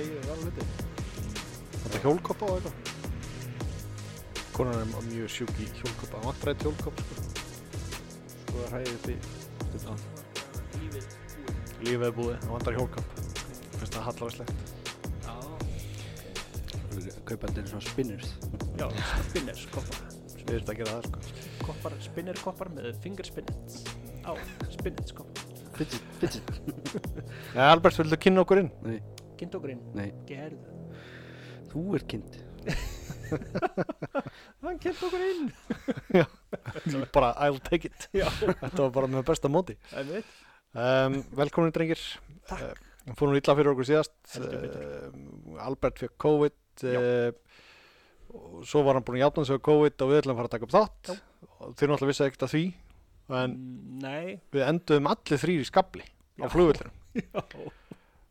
þegið þið alveg hluti. Þetta hjólkoppa og eitthvað. Konan er mjög sjúk í hjólkoppa. Það vantar eitt hjólkopp, sko. sko að hræði upp í stundum. Lífið er búið, það vantar hjólkopp. Finnst það hallarvæslegt. Kaupandi er svona spinners. Já, spinners koppar. Við erum að gera það, sko. koppar, spinner koppar með finger spinnets á spinnets koppar Fidget, fidget. Ja, Albert, villu kynna okkur inn? Nei, kindogurinn, nei, gerðu þú ert kind. hann kindogurinn bara, I'll take it. Já. Þetta var bara með besta móti. Um, velkomin drengir. Takk. Uh, fórum illa fyrir okkur síðast. Uh, Albert fekk COVID. Já. Uh, svo var hann búinn að játna sig á COVID og við ætlum að fara að taka upp þátt. Já. Þeir náttúrulega vissi ekkert að því. En Mm, nei við enduðum allir þrýr í skabli á Já. flugvöldinu. já,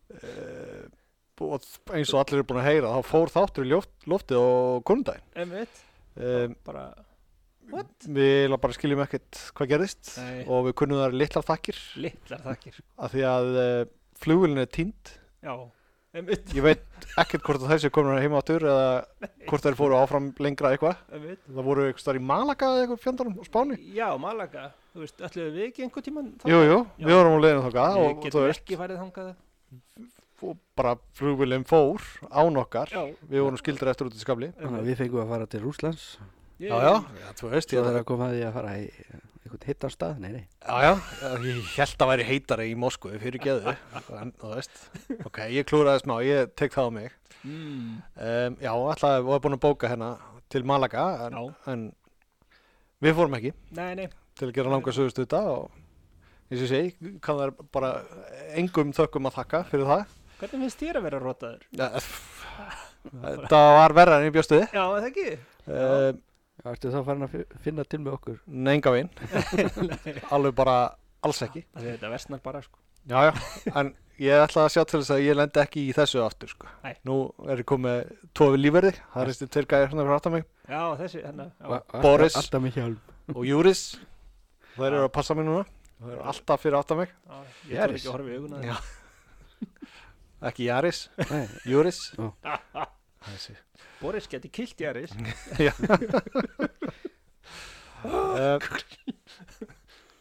Uh, og eins og allir eru búin að heyra, þá fór þáttur í loft, loftið á konundaginn. einmitt. Um, bara, what? við bara skiljum ekkert hvað gerðist Nei. og við kunnum þar litlar þakkir. Litlar þakkir. Af því að uh, flugvölin er týnd. Já, einmitt, ég veit ekkert hvort þessi komin heima áttur eða hvort þær fóru áfram lengra eitthvað. Það voru eitthvað starf í Malaga eða eitthvað fjandarum á Spáni. Já, Malaga, þú veist, ætlum við ekki einhvern tíman jú, jú, við vorum á og, þú getum veist, ekki farið þangað. og bara flugvölin fór án okkar. Já, við vorum skildir eftir út í að við fengum að fara til Rúslands. já, já, þú veist Svo ég, þarf að koma að því að fara í einhvern hittan stað. Nei, nei. já, já, ég held að væri heitara í Moskvu fyrir geðu. Ok, ég klúraði smá. Ég tek það á mig. Mm, um, já, alltaf var búin að bóka hérna til Malaga en, en við fórum ekki. Nei, nei. Til að gera langa sögustuta og eins og segi, kann það bara engum þökkum að þakka fyrir það hvernig finnst þér að vera rotaður? þetta var verra en ég bjóst við já, er það ekki um, Já, ertu þá farin að fi- finna til með okkur? nenga vinn alveg bara alls ekki Það er þetta versnar bara sko já, já, en ég ætla að sjá til þess að ég lendi ekki í þessu aftur sko. Nei. nú er ég komið tvo við lífverði það er þessi tveir gæðir hérna aftan mig Já, þessi, hérna já. Boris. Og Júris þeir eru að passa mig núna þeir eru alltaf fyrir Já, Ég þarf Jaris. ekki að horfa í auguna. Ekki Jaris, Nei, Júris Boris geti kilt Jaris.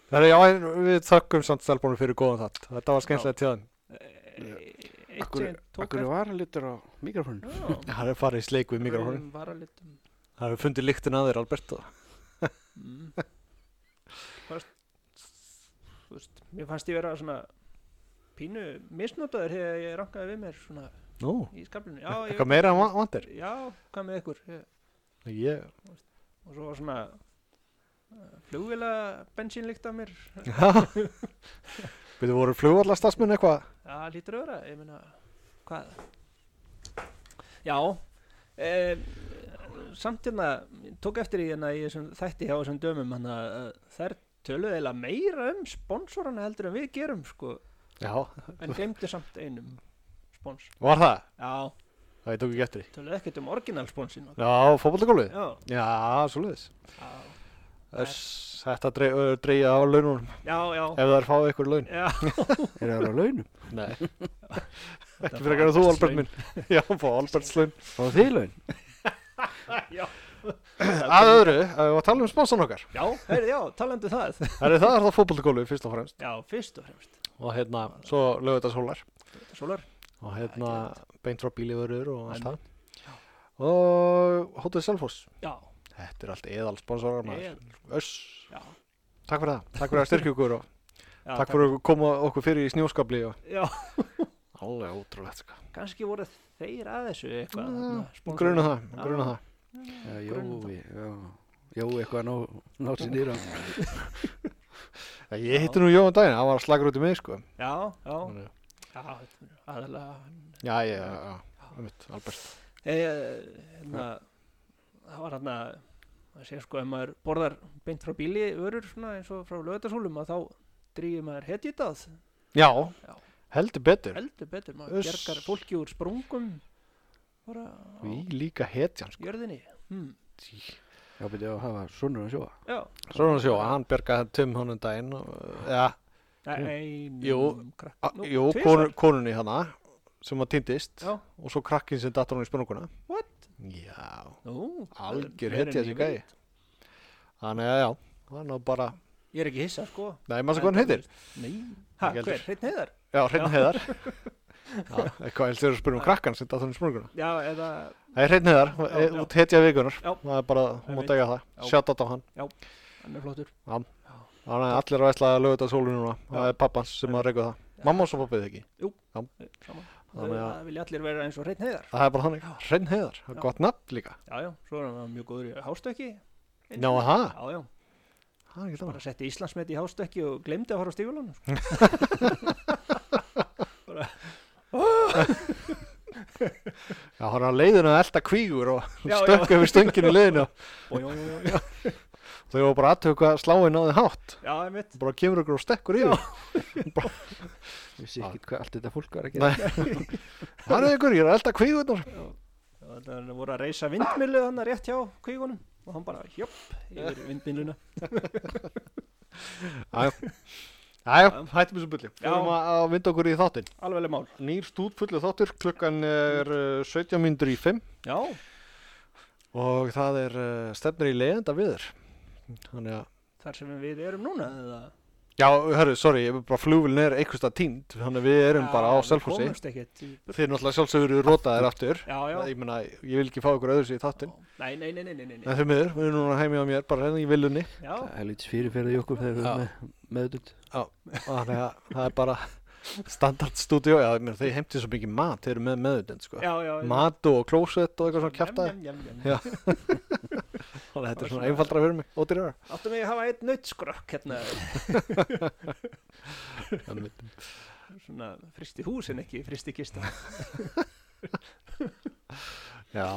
Það er já, en við þökkum samt stelbúinu fyrir góðan þátt. Þetta var skemmtilega tjáðan Eitt akkur, sem tók akkur er varalitur á mikrofónu. Það er farið í sleik við Varalitum. Það hefur fundið lyktin að þér Albert og... mm. Fast, Þú veist, mér fannst ég vera svona pínu misnotaður þegar ég rankaði við mér svona Nú, í skaflinu. Já, ég, eitthvað meira en va- vantir Já, hvað með ykkur? Ég, Ég, og svo var svona flugvila bensínlykt af mér. Við voru flugvallastasmun eitthvað? Já, lítur öðra, ég meina, hvað? Já, e, samt hérna, tók eftir í hérna þætti hjá þessum dömum hann að þær töluðu eiginlega meira um sponsorana heldur en við gerum, sko, Já, en glemdu samt einum spons. var það? Já, Það ég tók ekki eftir því töluðu ekkert um orginalsponsin. Já, fótbollagólfið? Já, Já, svoleiðis já, Þess- Þetta drey- ö, dreigja á laununum já, já, ef það er fáið ykkur laun já. Er það á launum? Nei Ekki fyrir að þú Albert minn Já, fá Alberts laun Fá þið laun? Já, Að öðru, að við að tala um sponsan okkar já, heyrðu, já, talandi um það. Það er það er það fótbollagólfið fyrst og fremst Já, fyrst og fremst. Og hérna, svo lögur þetta sólar Sólar, Og hérna, beint frá bíliförur og allt það. Og Hótið Selfoss. Já, Þetta er allt eðal sponsorar maður Öss, já. takk fyrir það. Takk fyrir að styrkja okkur og já takk fyrir að koma okkur fyrir í snjóskabli og Já, Alveg ótrúlegt sko. Kannski voru þeir að þessu eitthvað þarna, sponsorar. Gruna það, Já. gruna það. Já, Grunn Jói, já. Jói eitthvað ná, ná sér nýra. Ég hitti nú Jóðan daginn, hann var að slagra út í mig sko. Já, já, já, aðalega Já, já, já, Albert. Eh, hérna, það var hérna að segja sko, ef maður borðar beint frá bíli örur svona eins og frá lögðarsólum að þá drýjum maður hetjitað Já, Já. heldur betur. Heldur betur, maður Uss. bjargar fólki úr sprungum bara á Við líka hetjan sko. jörðinni. Hmm. Já, byrja að hafa sonur að sjóa. Já, Svona sjó, hann bjargaði Tim honum daginn og, ja, Nei, Jú, krakk, jú, konun, konunni hana sem var týndist Já, og svo krakkin sem datt hann í spennunguna what? Já, Nú, algjör hetja ég þessi gæi. veit. Þannig að já, hann var bara Ég er ekki hissa, sko. Nei, maður svo hvað hann heitir? Nei, heldur. hver, hreinn heiðar? Já, Hreinn Heiðar. Já, eitthvað heldur að spyrja um krakkan sem datt hann í spennunguna Já, eða, Það er Hreinn Heiðar, Já, já. út hetja vikunar Já. Það er bara, degja Já. það Sjátt á hann. Hann er flottur. Þannig að allir að ætla að lögða þetta sólu núna. Það Já. er pappans sem að reyka það. Mamma og svo pappið ekki? Saman Þannig að- Það vilja allir vera eins og hreinn heiðar. Það er bara þannig. Hreinn Heiðar, það er Já. gott nafn líka. Já, já, svo er hann mjög góður í hástökki. Já, það, Já, já, það er ekki það. bara setti Íslandsmet í hástökki og glemdi að fara á stífulunum sko. Já, hann á leiðinu að elda kvígur og stökka yfir stönginu í leiðinu. Þau var bara aðtöku hvað sláin náði hátt. Já, einmitt. Bara kemur ykkur og stekkur yfir. Vissi Já. ekki hvað allt þetta fólk var að gera. Nei, það er ykkur, ég er að elda kvígurnar. Það voru að reysa vindmilu þannig rétt hjá kvígunum og hann bara hjöpp yfir vindmiluna Æja, hættum þessu bulli. Já. Við erum að, vinda okkur í þáttinn. Alveg mál. Nýr stút fullu þáttur, klukkan er uh, 17 mínútur í 5 Já, og það er uh, stefnir í leiðenda viður Þannig að þar sem við erum núna eða Já, hörru, sorry, ég er bara flugvillin er einhvers stað tínd Þannig að við erum bara á Já, við komumst ekkert burt. Þeir náttúrulega sjálfsögur eru rótaðir aftur Já, já Ég meina, ég vil ekki fá ykkur öðru sér í þáttinn Nei, nei, nei, nei, nei, nei. En þau miður, við erum núna heimi á mér, bara hérna í villunni Já, Það er lítið fyrirferði í okkur þegar við Já. erum með, meðutund. Þannig að það er bara standard stúdíó Já, meina, þeir heimti svo mikið mat, þeir eru með meðutend sko. Mat og klósett og eitthvað svona jam. Þannig að þetta er svona einfaldra fyrir mig, ódýrara Áttu mig að hafa einn nautskrökk hérna? Svona fristi hús en ekki fristi kista. Já.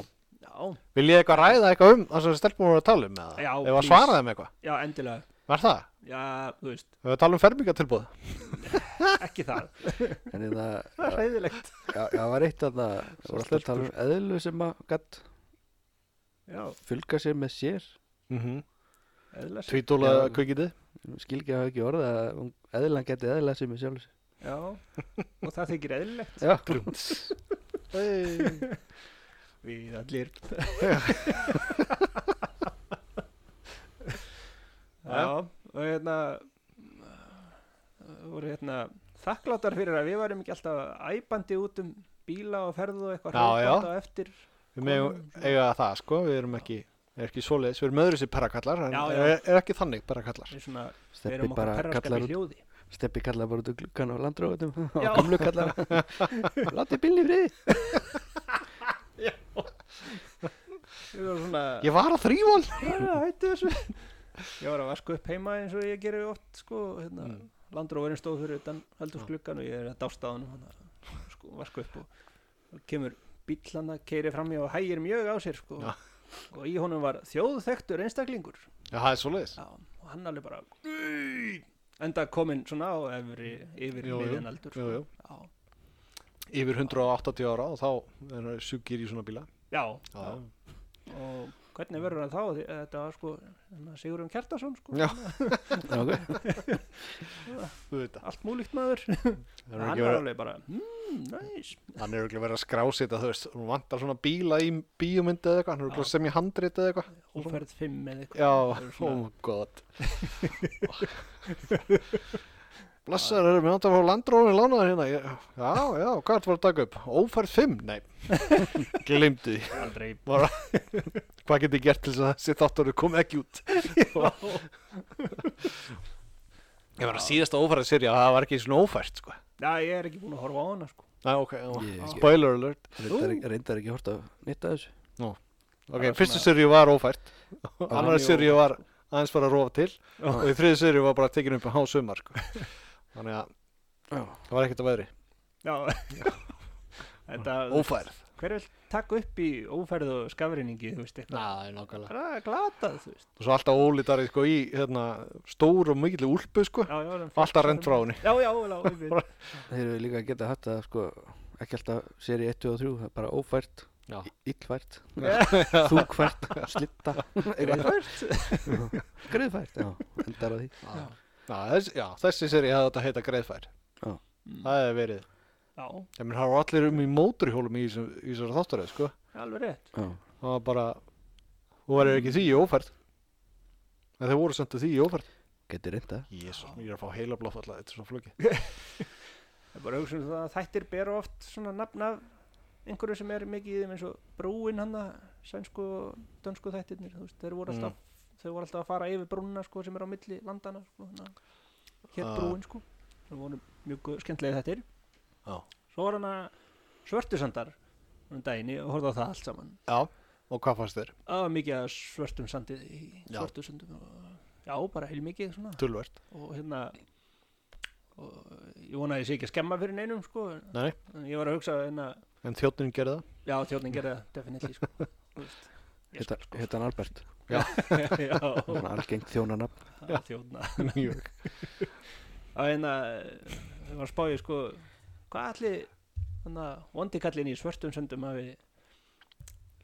Vil ég eitthvað ræða eitthvað um það sem stelpum voru að tala um eða? Já, Ef að please. svara þeim eitthvað, já, endilega var það? Já, þú veist, við tala um fermingatilbúð ekki það. En það, Það er hræðilegt. já, já, var eitt að það, Svo voru alltaf að tala um eðlu sem að gatt Já, fylga sér með sér. mm -hmm. Já. kvikitið Skil ekki að hafa ekki orða að eðlan geti eðla sér með sjálf sér. Já, og það þykir eðlilegt. Já, hey. Við allir og hérna það voru hérna þakkláttar fyrir að við varum ekki alltaf æpandi út um bíla og ferðu og eitthvað hrópandi á eftir Við megum eiga það sko, við erum ekki er ekki svoleiðis, við erum öðru sér perrakallar en Já, já. Er, er ekki þannig perrakallar. Við svona, við erum bara okkar perraskap kallar í hljóði. Steppi kallar bara út úr glukkan á landróðum og gamlu kallar. Láti bílni svona Ég var að þrývól Já, hættu þessu Ég var að vaska upp heima eins og ég gerir oft sko, hérna, Mm. landróðurinn stóð fyrir utan heldursklukkan og ég er að dásta á hann sko, vaska upp og, og kemur bíll hann að keiri fram og hægir mjög á sér sko, Já. og í honum var þjóðþektur einstaklingur. Já, það er svoleiðis. Já, og hann alveg bara enda kominn svona á yfir, yfir miðjan aldur jú, jú. Já, Yfir 180 ára og þá er það sjúkir í svona bíla. Já, Já, og hvernig verður hann þá? Því- þetta var sko Sigurðum Kjartason sko, það. Allt múlíkt maður. Það er hann var alveg bara mm, nice. Hann er ekki verið að skrásita, þú veist Hún vantar svona bíla í bíómyndi eða eitthvað Hann er ekki sem í handrit eða eitthvað. Óferð 5 eða eitthvað. Já, Það oh god. Blessaður, erum við átt að fá landrófin lánaður hérna? Já, já, hvað er það að taka upp? Ófærð 5? Nei. Glimtu því. Aldrei. Bara, Hvað get ég gert til þess að þessi þáttur komi ekki út? Ég var að síðasta ófærð serja Það var ekki svona ófært sko. Já ég er ekki búin að horfa á hana sko. Næ, ok, já. Ég- spoiler alert. Reyndar, ekki- reyndar ekki að nýtta þessu. Ok, Bara fyrstu svona- serju var ófært. Annar serju var aðeins bara að rofa til. Og í þriði serju var bara tekin upp á hásumar sko. Þannig að Já, það var ekkert að veðri. Já. Þetta Ófærð hver vil taka upp í óferð og skafrinningi þú veist eitthvað? Það er glatað þú veist. Og svo alltaf ólítari sko í hérna, stór og mikill úlpu sko. Já, já, Alltaf rent frá henni. Já, já, þeir eru líka að geta hatt að sko ekki alltaf seri 1, 2 og 3 það er bara ófært Já. þungfært, slitta. Greiðfært Greiðfært, já, endar á því. Já. Já, þess, já, þessi seri hefði þetta heita greiðfær. Mm. Það hefði verið. Það var allir um í móturhjólum í þessari þáttaröð, sko. alveg rétt Já, Það var bara, þú verður ekki því í ófært. En þeir voru sendu því í ófært. geti reynda Jésus, ég er að fá heila blóðfalla, þetta er svo flókið. Það er bara að hugsa um það að þættir bera oft svona nafn af einhverju sem er mikið í þeim eins og brúin hann sænsku og dönsku þættirnir þú veist, þeir voru alltaf, þau voru alltaf að fara yfir brúnina sko, sem er á milli landana sko, hana, hér Ah. brúin sko það voru mjög skemmtilegir þættir Já. svo var hana svörtusandar um daginn og horfði á það allt saman Já, og hvað fannst þér? það var mikið af svörtum sandið í Já. svörtusandum og, já, bara heil mikið svona Tölvert. og hérna og ég vona að ég sé ekki að skemma fyrir neinum sko Nei, en ég var að hugsa hérna en þjótturinn gerði það. Já, þjóðnin gerði það, definitely sko. Þú veist, ég Hétta sko, hétta hann Albert, Já, svona algengt þjónanafn já. þjóðna Mjög. Það er hérna, það var spáið sko Hvað allir Þannig að vondi kallinn í svörtum söndum hafi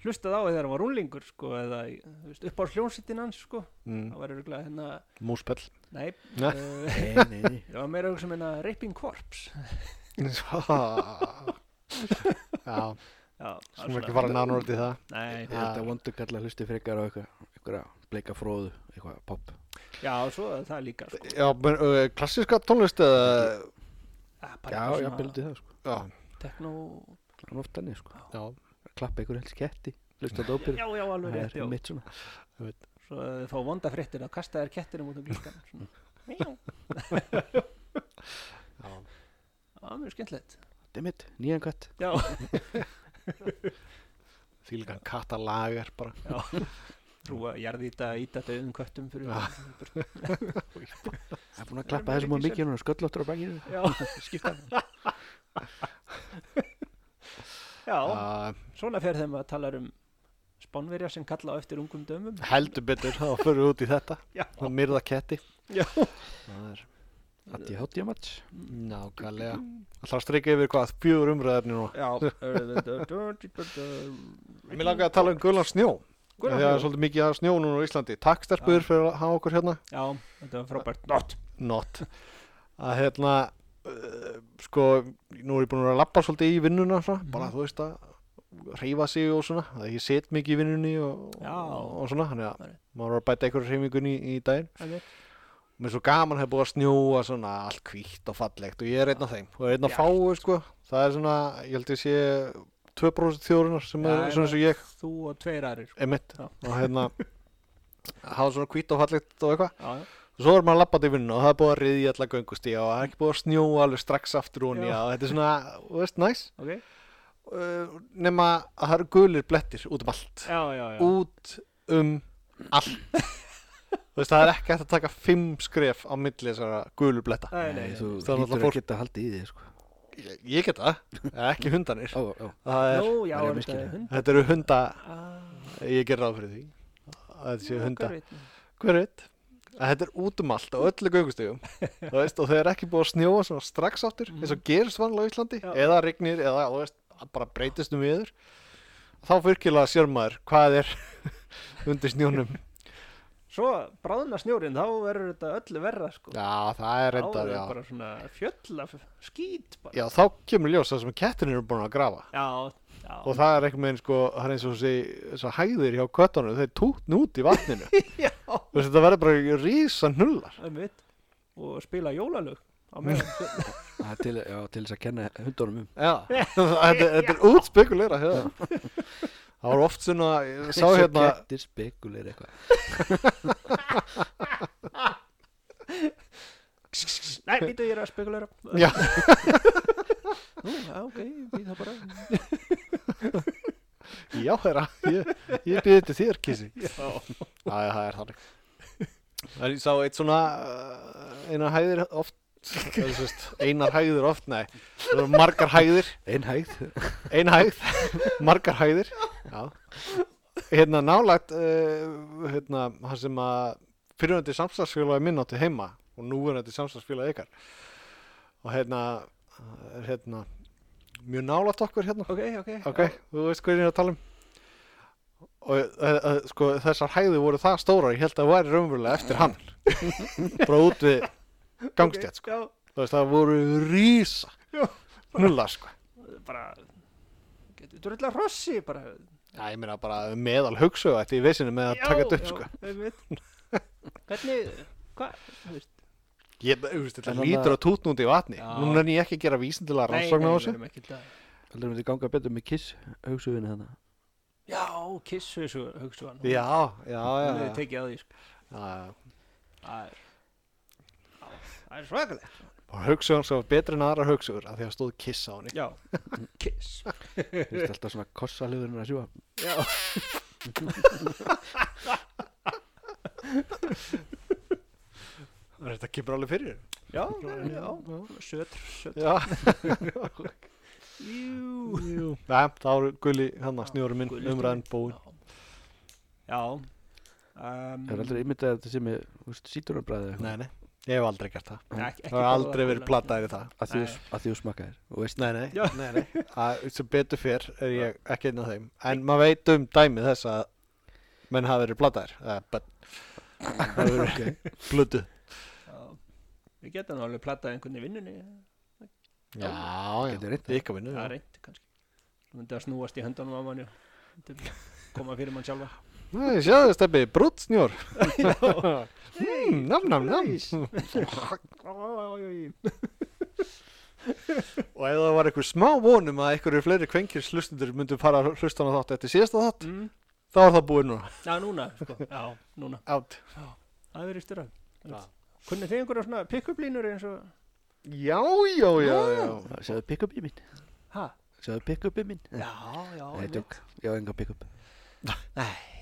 hlustað á þegar hann var rúnlingur sko, eða þú veist, upp á hljónsittin hans sko. Mm. það var örgulega hérna Múspell. nei, Nei. uh, Nei, nei, nei það var meira hugsa um hérna Raping Corps Já, já, sem ekki fara nánar út í það. nei, Ég held að vondu kalla hlusti frekar á eitthvað bleika fróðu, eitthvað pop já, svo er það líka sko. Já, men, uh, klassíska tónlist eða... ja, Já, já, bildi það sko. Já, tekno Það er oft þannig sko. Já. Klappa einhver helst ketti, hlusta á dópir. Já, já, alveg Það rétt, er já. mitt svona. Svo að þið fá vonda fréttir að kasta þér kettinum út um glíkan Já, já. það var mjög skemmtilegt. Þetta er mitt, nýjan kött Já, Því líka katalager bara. Trúa jarðýta, íta döðum köttum fyrir Já. Það er búin að klappa þessum á mikið og sköllóttur á bakinu Já, Skipta já, Uh, svona fer þeim að tala um spánverja sem kalla á eftir ungum dömum heldur betur, þá fyrir við út í þetta. Það myrða ketti. Já. Það er Addi hátti að mats nákvæmlega. Það strikka yfir hvað, fjögur umræðarnir nú. já Mér langar að tala um Gulan Snjó. Að það er svolítið mikið að snjó núna á Íslandi. Takk stelpur fyrir að hafa okkur hérna. Já, þetta var frábært Not Not. Að hérna, uh, sko, nú er ég búin að vera að lappa svolítið í vinnuna, svona, Mhm. bara þú veist að reyfa sig og svona. Það ég set mikið í vinnunni og, Já. og svona. Þannig Það að er- maður var að bæta einhverju reyfingunni í, í daginn. einmitt. Mér er svo gaman hefur búið að snjóa svona allt hvítt og fallegt og ég er einn af þeim og er einn af fáu sko það er svona, ég held ég sé 2% þjórunar sem Já, er svona eins og ég. Þú og tveir aðrir. Sko. og hérna hafa svona hvítt og fallegt og eitthvað. Og svo er maður að lappa til vinnuna og það er búið að riðja alla göngustíga og það er ekki búið að snjóa alveg strax aftur og Já. og þetta er svona, þú veist, næs ok. Uh, nema að það eru gulir blettir út um allt. Já, já, já. Út um allt. Þú veist, það er ekki hægt að taka fimm skref á milli þessara gulur bletta. Nei, nei, þú fólk- að geta haldið í þig sko Ég, ég get það, ekki hundanir Ó, ó, það er, Nú, já, er þetta misskilja. er hund Þetta eru hunda, Ah, ég ger ráð fyrir því að þetta séu hunda, hver veit. þetta er út um allt á öllu göngustegum og þeir eru ekki búið að snjóa strax áttur, eins og gerist vanlega á Íslandi Já. eða rignir, eða veist bara breytist um viður þá virkilega sér maður hvað er undir snjónum Svo bráðna snjórin, þá verður þetta öllu verra sko. já, það er Þá reyndar, er já bara svona fjöll af skít bara. já, þá kemur ljós það sem kettin eru búin að grafa Já, já. og það er einhvern veginn sko, það er eins og þessi hæðir hjá köttunum, þeir tútn út í vatninu þetta verður bara rísa hnullar einmitt. Og spila jólalög á meðan. það til, já, til þess að kenna hundunum um Já, þetta, þetta er útspekulera hérna. Það var oft svona, ég sá hérna kettir spekulir eitthvað Nei, býtu ég er að spekulera. Já. Nú, já, ok, býð það bara. Já, herra, ég, ég byrði til þér, Kissi Já. Já, það er þannig Það er, ég sá eitt svona uh, einar hæðir oft veist, einar hæðir oft, nei það eru margar hæðir, Ein hægð ein hæð margar hæðir. Hérna nálægt uh, hérna, hann sem að fyrirvændi samstagsfélagi minn átti heima og nú er þetta samstagsfélagi ykkar. Og hérna, er hérna mjög nálægt okkur hérna. Ok, ok. Ok, þú veist hvað ég er að tala um. Og uh, uh, sko þessar hægði voru það stórar ég held að væri raunverulega eftir hann. Bara út við gangstjætt sko. já, þú veist það voru rísa Já. nulla sko. Bara getur drölla rossi bara Já, ég meina bara meðal hugsuga þetta í veisinu með að taka þetta upp sko. hvernig, hvað, þú veist. Ég, þú veist, þetta lítur að tútn út í vatni. Já. núna er ég ekki að gera vísindilega rannsókn á þessu. við erum ekki það Heldur við ganga betur með kiss hugsuðinu þannig já, kissu þessu hugsu hann já, já, já, hún hefði já, tekið að því sko. já, já. það er já, það er svakalegt og hugsugan sem var betri en aðra hugsugur að því að stóð kiss á henni. Já, kiss. Þú veist alltaf svona kossaliðurinn að sjúa já, þetta kemur alveg fyrir. Já, já. Sötr, sötr já, jú. Jú. Nei, þá eru gulli hann að snjóru minn umræðin búin já. Um, Það er aldrei ímyndað að þetta sé með þú veist, sítrunarbræði nei, nei, ég hef aldrei gert það. Ekki, ekki það hefur aldrei verið gullan. plataðir í það. Að því Nei. þú- að því þú smakkaðir og veist. Nei, nei, nei, nei. Að, sem betur fyrr er ég ekki einn af þeim. En maður veit um dæmið þess að menn hafa verið bönn það hefur verið blödu. Já. við getum alveg plattað einhvern í vinnunni já, Getur já, reynt það. ykkar vinnu það er reynd kannski. Það myndi að snúast í höndunum á manni og koma fyrir mann sjálfa Nei, sjáðu steppi, brútsnjór já, nam, nam, nam Nice. og ef það var einhver smá vonum að einhverju fleiri kvenkir hlustundur myndu fara að hlusta á þátt eftir síðasta þátt mm. þá er það búið núna já, núna sko. já, núna Out. það er verið styrra Já. kunnið þið einhverja svona pick-up línur eins og já, já, já, já. Sjáðu pick-upið minn ha? Sjáðu pick-upið minn já, já, Nei, tjók, ég á enga pick-up rétt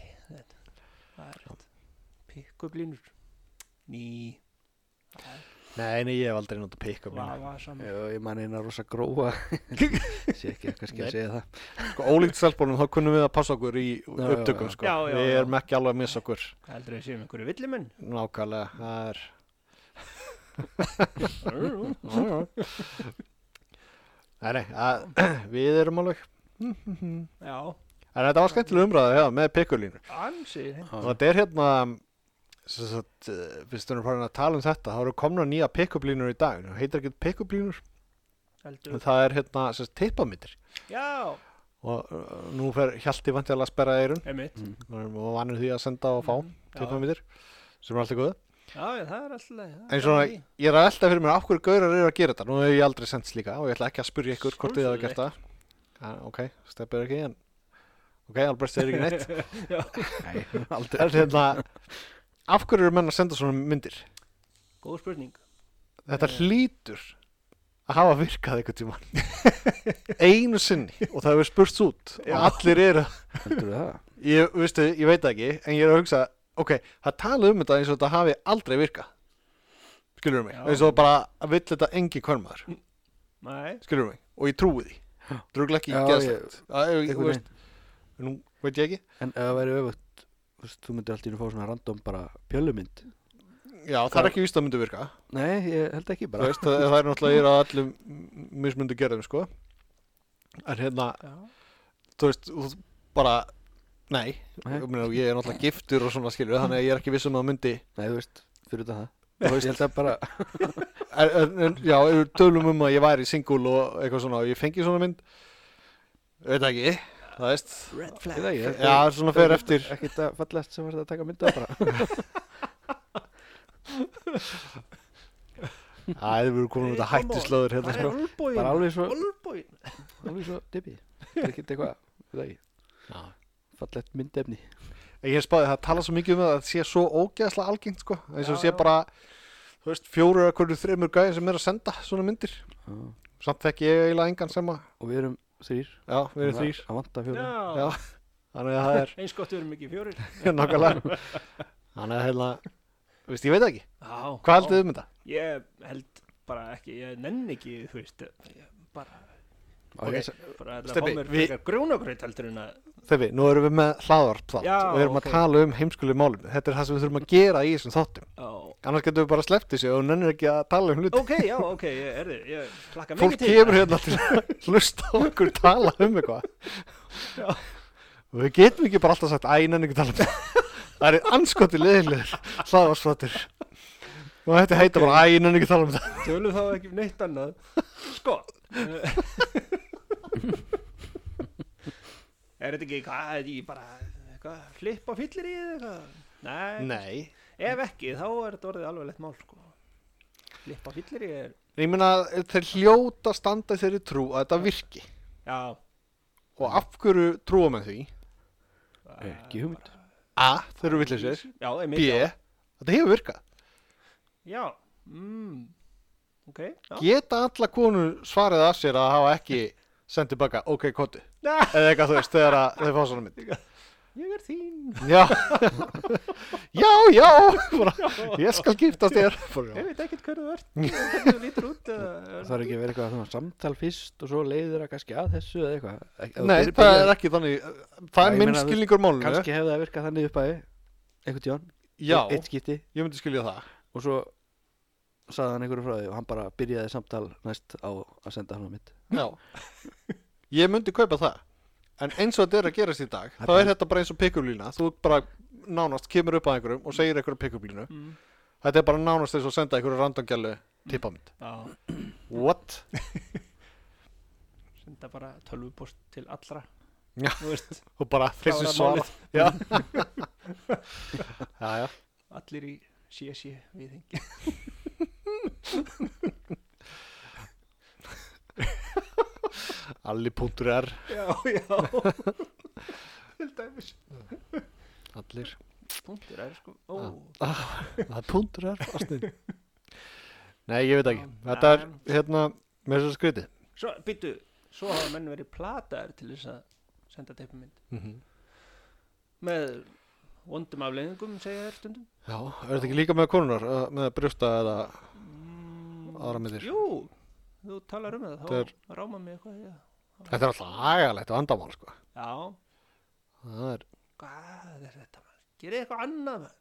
pick-up línur ný. Nei, nei, ég hef aldrei notað pick-up saman Já, ég man eina rosa gróa. Sé ekki kannski Nei. að segja það. Sko, ólíkt stelpunum, þá kunnum við að passa okkur í upptökum, sko. Já, já, við já. erum ekki alveg að missa okkur. heldur þið séum einhverju villimenn? Nákvæmlega, það er... Nei, nei, að, við erum alveg... já, En þetta var skemmtileg umræða, já, með pick-up-línur. ansi Og þetta er hérna, sem sagt, eh, við farin að tala um þetta, þá eru komna nýja pick-up-línur í dag. Það heitir ekki pick-up-línur, heldur það er hérna, sem sagt, tippamyndir. já, Og uh, nú fer Hjalti vantilega að sperra eirun einmitt og vanur því að senda og fá já. tippamyndir, sem er alltaf góða. já, já, það er alltaf leið En svona, ég er að velta fyrir mér af hverju gaurar eru að gera þetta. Nú hef ég aldrei sendt slíka og ég ætla ekki að spyrja ykkur hvort þið hafa gert það. Ja, ok, steppið ekki, en... Ok, Albrecht segir ekki neitt. Nei, aldrei hérna, af hverju eru menn að senda svona myndir? góð spurning Þetta Eh. hlýtur að hafa virkað einhvern tímann. Einu sinni og það hefur spurst út Já. og allir eru... Heldur það? Ég, veistu, ég veit það ekki, en ég er að hugsa, ok, það tala um þetta eins og þetta hafi aldrei virkað. Skilur mig? Já. Eins og bara að vill þetta engi kvörmaður. nei, skilur mig, og ég trúi því drugla ekki Já, geðslegt ég, ég, einhvern veist, nú veit ég ekki. En ef það væri öfugt þú veist, Þú myndir alltaf fá svona random bara pjölumynd. Já, það er ekki víst að myndi virka. Nei, ég held ekki Þú bara veist, það, það er náttúrulega ég að öllum mismundu gerðum sko. En hérna, já, þú veist þú, bara, nei, Nei. Ég, meina, ég er náttúrulega giftur og svona skilur þannig að ég er ekki viss um að myndi. Nei, þú veist, fyrir þetta það. Þú veist, ég held að bara en, en, en, já, ef við tölum um að ég væri single og eitthvað svona og ég fengi svona mynd veit það ekki, það veist. Red flag. veit ekki, þetta já, svona fer eftir. Ekkert að fallast sem var þetta að taka mynda bara. Það hefur komin Hey, þetta come on. hættislöður hérna það sko. er olbóin Bara alveg svo olbóin Alveg svo dibi Það er ekkert eitthvað, veit það ekki Fallegt myndefni. Ég hef spáðið það tala svo mikið um það að það sé svo ógeðslega algengt sko. Eins og Já, sé já. bara þú veist, fjóru eða hverju þreymur gæði sem er að senda svona myndir. Já. samt þekki ég eiginlega engan sem að Og við erum þrýr já, við erum þrýr Að vanta fjóra já, Já, þannig að það er eins gott við erum ekki fjórir. Nákvæmlega. Þannig að hérna, þú veist, ég veit það ekki. Já, hvað haldið þið um þetta? ég held bara ekki, ég nenn ekki þú veist, bara Ég að að en að Þefi, nú erum við með hlaðvarp þátt og við erum ok. að tala um heimskuleg málum þetta er það sem við þurfum að gera í þessum þáttum. Já, annars getum við bara sleppt þessu og nennir ekki að tala um hluti. Ok, já, ok, ég, er, ég hlakka fólk mikið til. kemur hérna til að hlusta okkur tala um eitthvað. Og við getum ekki bara alltaf sagt æ, nenni ekki að tala um það það er anskoti leðilegur hlaðvarsflottur og þetta heitir bara æ, nenni ekki að tala um það Tölum þá ekki neitt annað. Sko Er þetta ekki hvað, ekki bara eitthvað, flipp á fyllir í eða eitthvað? Nei, nei, ef ekki þá er þetta orðið alveg lett mál sko. Flipp á fyllir í er ég meina þeir hljóta að standa í þeirri trú að þetta virki Já og af hverju trúa með því Ekki hugmynd. a, þeir eru villisir Já, einmitt b, já. þetta hefur virkað Já, mm. ok já. geta alla konu svarið af sér að hafa ekki sendið baka, ok, koti eða eitthvað þú veist, þegar að þeir fá svona mynd. Ég er þín. Já. Já, já, bara, ég skal giftast þér. Ég veit ekkert hvernig þú ert Hvernig þú lítur út Það þarf ekki að vera eitthvað svona samtal fyrst og svo leiðir það kannski að þessu eða eitthvað. Nei, það er ekki þannig það Já, er minn skilningur málinu Kannski hefði það virkað þannig upp að einhvern já, Eitt skipti. Ég myndi skilja það. Og svo sagði hann einhverju frá því og hann bara byrjaði samtal næst á að senda hann á mitt. já ég myndi kaupa það en eins og þetta er að gerast í dag þá er þetta bara eins og pikkublína þú bara nánast kemur upp að einhverjum og segir einhverjum pikkublínu mm. þetta er bara nánast eins og senda einhverju randangjallu tippamynd Já, what? senda bara tölvupost til allra Já. Og bara svara málið. já. já, já allir í CSC viðhengi alli.r Já, já. Allir. Punktur er sko. Ó, það er punktur er nei, ég veit ekki. Þetta er, hérna, með þess að skriti Svo, býttu, svo hafa menn verið plataðir til þess að senda teipumynd mm -hmm. með vondum afleiðingum segja þér stundum. Já, er þetta ekki líka með konunar uh, með brjósta eða mm, Aðrar myndir. Jú, þú talar um það þá ráma mig eitthvað já. Þetta er alltaf agalegt og andamál sko. já, það er, hvað er þetta maður? Gerið eitthvað annað maður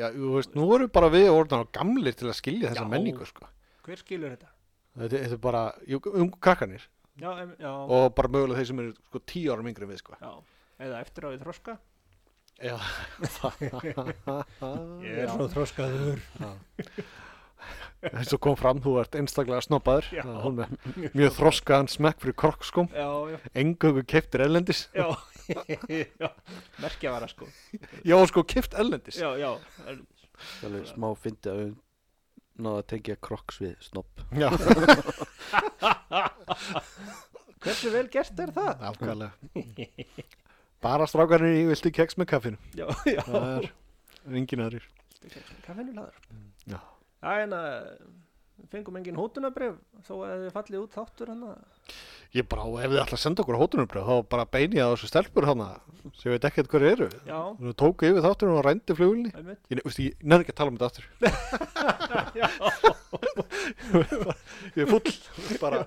já, þú veist, nú erum bara við orðan á gamlir til að skilja þessa Já. menningu sko. Hver skilur þetta? þetta, þetta er bara, um krakkanir Já, em, já, og bara mögulega þeir sem eru sko, tíu árum yngri við sko. já eða eftir á við þroska já, Ég er svo þroskaður eins og kom fram, þú ert einstaklega snobbaður. Með mjög þroskaðan smekk fyrir já, engöngu keftir ellendis já, já. Merkjavara sko. Já, sko, keft ellendis Já, já, er- Það er smá fyndi að við náða að tengja kroks við snopp. já, hversu vel gert er það? afkvæðlega bara strákarnir í viltu keks með kaffinu. Já, já. Það er engin aðrir. Kaffinu laður? Já. Já, en að fengum engin hótunabrif þó að þið fallið út þáttur hann að ég bara, ef þið ætla að senda okkur hótunumbröð þá bara beini ég á þessu stelpur hana sem ég veit ekkert hver eru. Já, þú tóku yfir þáttunum og rændi flugulni ég, ég nefnir ekki að tala um þetta aftur. Já, ég er full bara.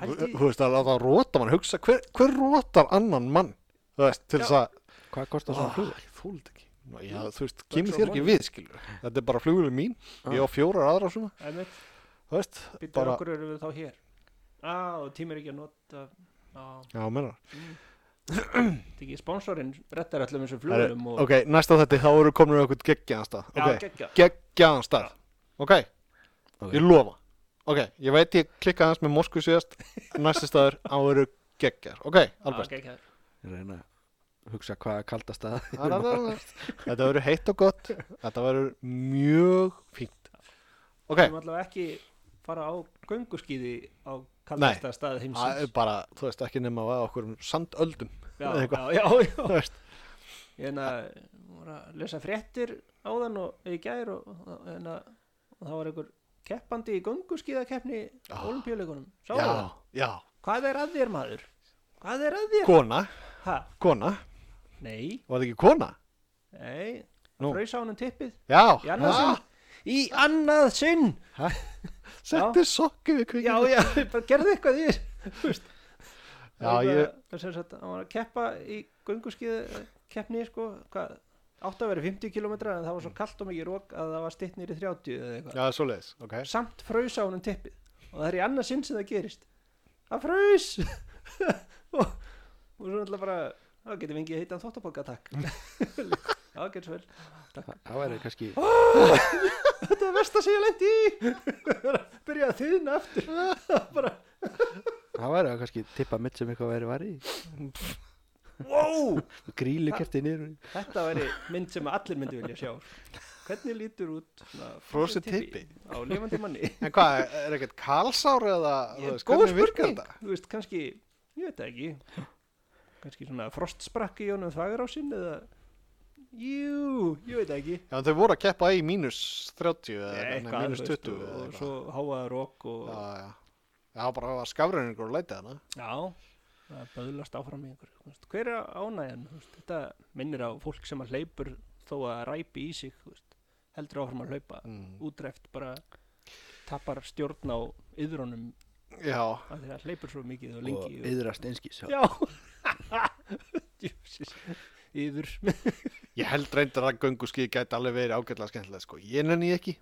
Þú veist að láta róta mann hugsa hver, hver rótar annan mann þú veist, til þess að Hvað kostar svona flug? fúld ekki. Ná, já, þú veist, kemur þér ekki við skilur þetta er bara flugulin mín, ég á fjórar aðra svona, einmitt. Þú veist Býttu bara, okkur eru við þá hér? Á, og tímir ekki að nota Já, já, menna þetta er ekki sponsorinn rettar öllum þessum flugum og ok, næsta þetta, þá eru komin við okkur geggjaðan stað. Já, ok, geggja geggjaðan stað. Ok, Ok. ég lofa. Ok, ég veit ég klikka aðeins með Moskvu síðast. Næsti staður, á eru geggjar ok, Albert Geggjaður Ég reyna að hugsa hvað er kaldast að þetta verður heitt og gott þetta verður mjög fínt ok, Við erum allavega ekki fara á gönguskíði á kallasta stað það er heimsins bara, þú veist, ekki nema að okkur um sandöldum Já, eða eitthvað. já, já, já. þú veist, Ég að voru að lesa fréttir áðan og í gær og, og, en að, og það var einhver keppandi í gönguskíðakeppni á Já. olimpíuleikunum Sá já, það? já, Hvað er að þér maður? Hvað er að þér? kona Ha? kona, Nei, var það ekki kona? nei, Nú. fröys á honum tippið. Já, Í annað sinn. Í annað sinn. Setti sokki við kvikið Já, já, bara gerði eitthvað í þér Þú veist. Já, Það var ég- bara- sem sagt, Hann var að keppa í gönguskíða keppni sko, hvað, átti að vera 50 km en það var svo kallt og mikið rók að það var stitt nýri 30 eða eitthvað. Já, svoleiðis, ok. Samt fraus á honum tippið. Og það er í annað sinn sem það gerist. Það fraus! Og, og svo náttúrulega bara þá getum við engið heitan þóttapokka takk. Já, getur svo vel. Það væri kannski þetta er versta sem ég lendi í. Byrja að þýðna aftur. Bara, Það væri kannski tippa mitt sem eitthvað væri var í. Wow Grílu kerti niður þetta væri mynd sem allir myndi vilja sjá. Hvernig lítur út Frosið tippi á lifandi manni? En hvað, er ekkert kalsár eða, þú Ég- veist, góð hvernig virkar spurning. þetta? þú veist, kannski, ég veit það ekki kannski svona frostsprakki í honum þvagarásinn eða jú, ég veit ekki. Já, þau voru að keppa í mínus 30 eða nei, eitthvað, mínus þú veist, 20 og, eða og eitthvað. svo háaða rók og Já, já. Já, bara var skafræningur og lætið hana. Já, það böðlast áfram í einhver þú veist, hver er ánægjan þú veist, þetta minnir á fólk sem að hleypur þó að ræpi í sig þú veist, heldur áfram að hlaupa mm. útreft bara tapar stjórn á yðrunum Já, að því að hleypur svo mikið og og lengi og, yðrast einskis já Djöfisins. yður. Ég held reyndar að gönguskið gæti alveg verið ágætlega skemmtilega sko. Ég nenni ekki.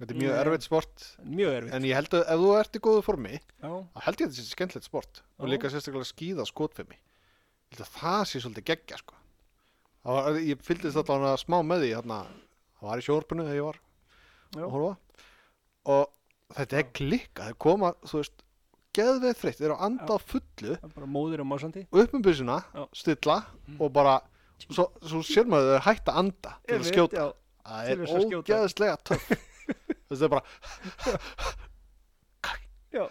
Þetta er mjög Nei. erfitt sport. Mjög erfitt. En ég held að ef þú ert í góðu formi þá held ég að þetta sé skemmtilegt sport. Og Já. líka sérstaklega held að það sé svolítið geggja sko. Var, ég fylgdist allavega smá með því hérna, það var í sjórpunu þegar ég var horfa. Og þetta er klikka, það koma þú veist, geðveið þreytt þeir eru að anda á fullu. Bara móðir og másandi. Upp um byssuna, Já. stilla og bara, svo, svo sér maður þau er hægt að anda til að skjóta. það er þess að ógeðslega töff. Það er bara já,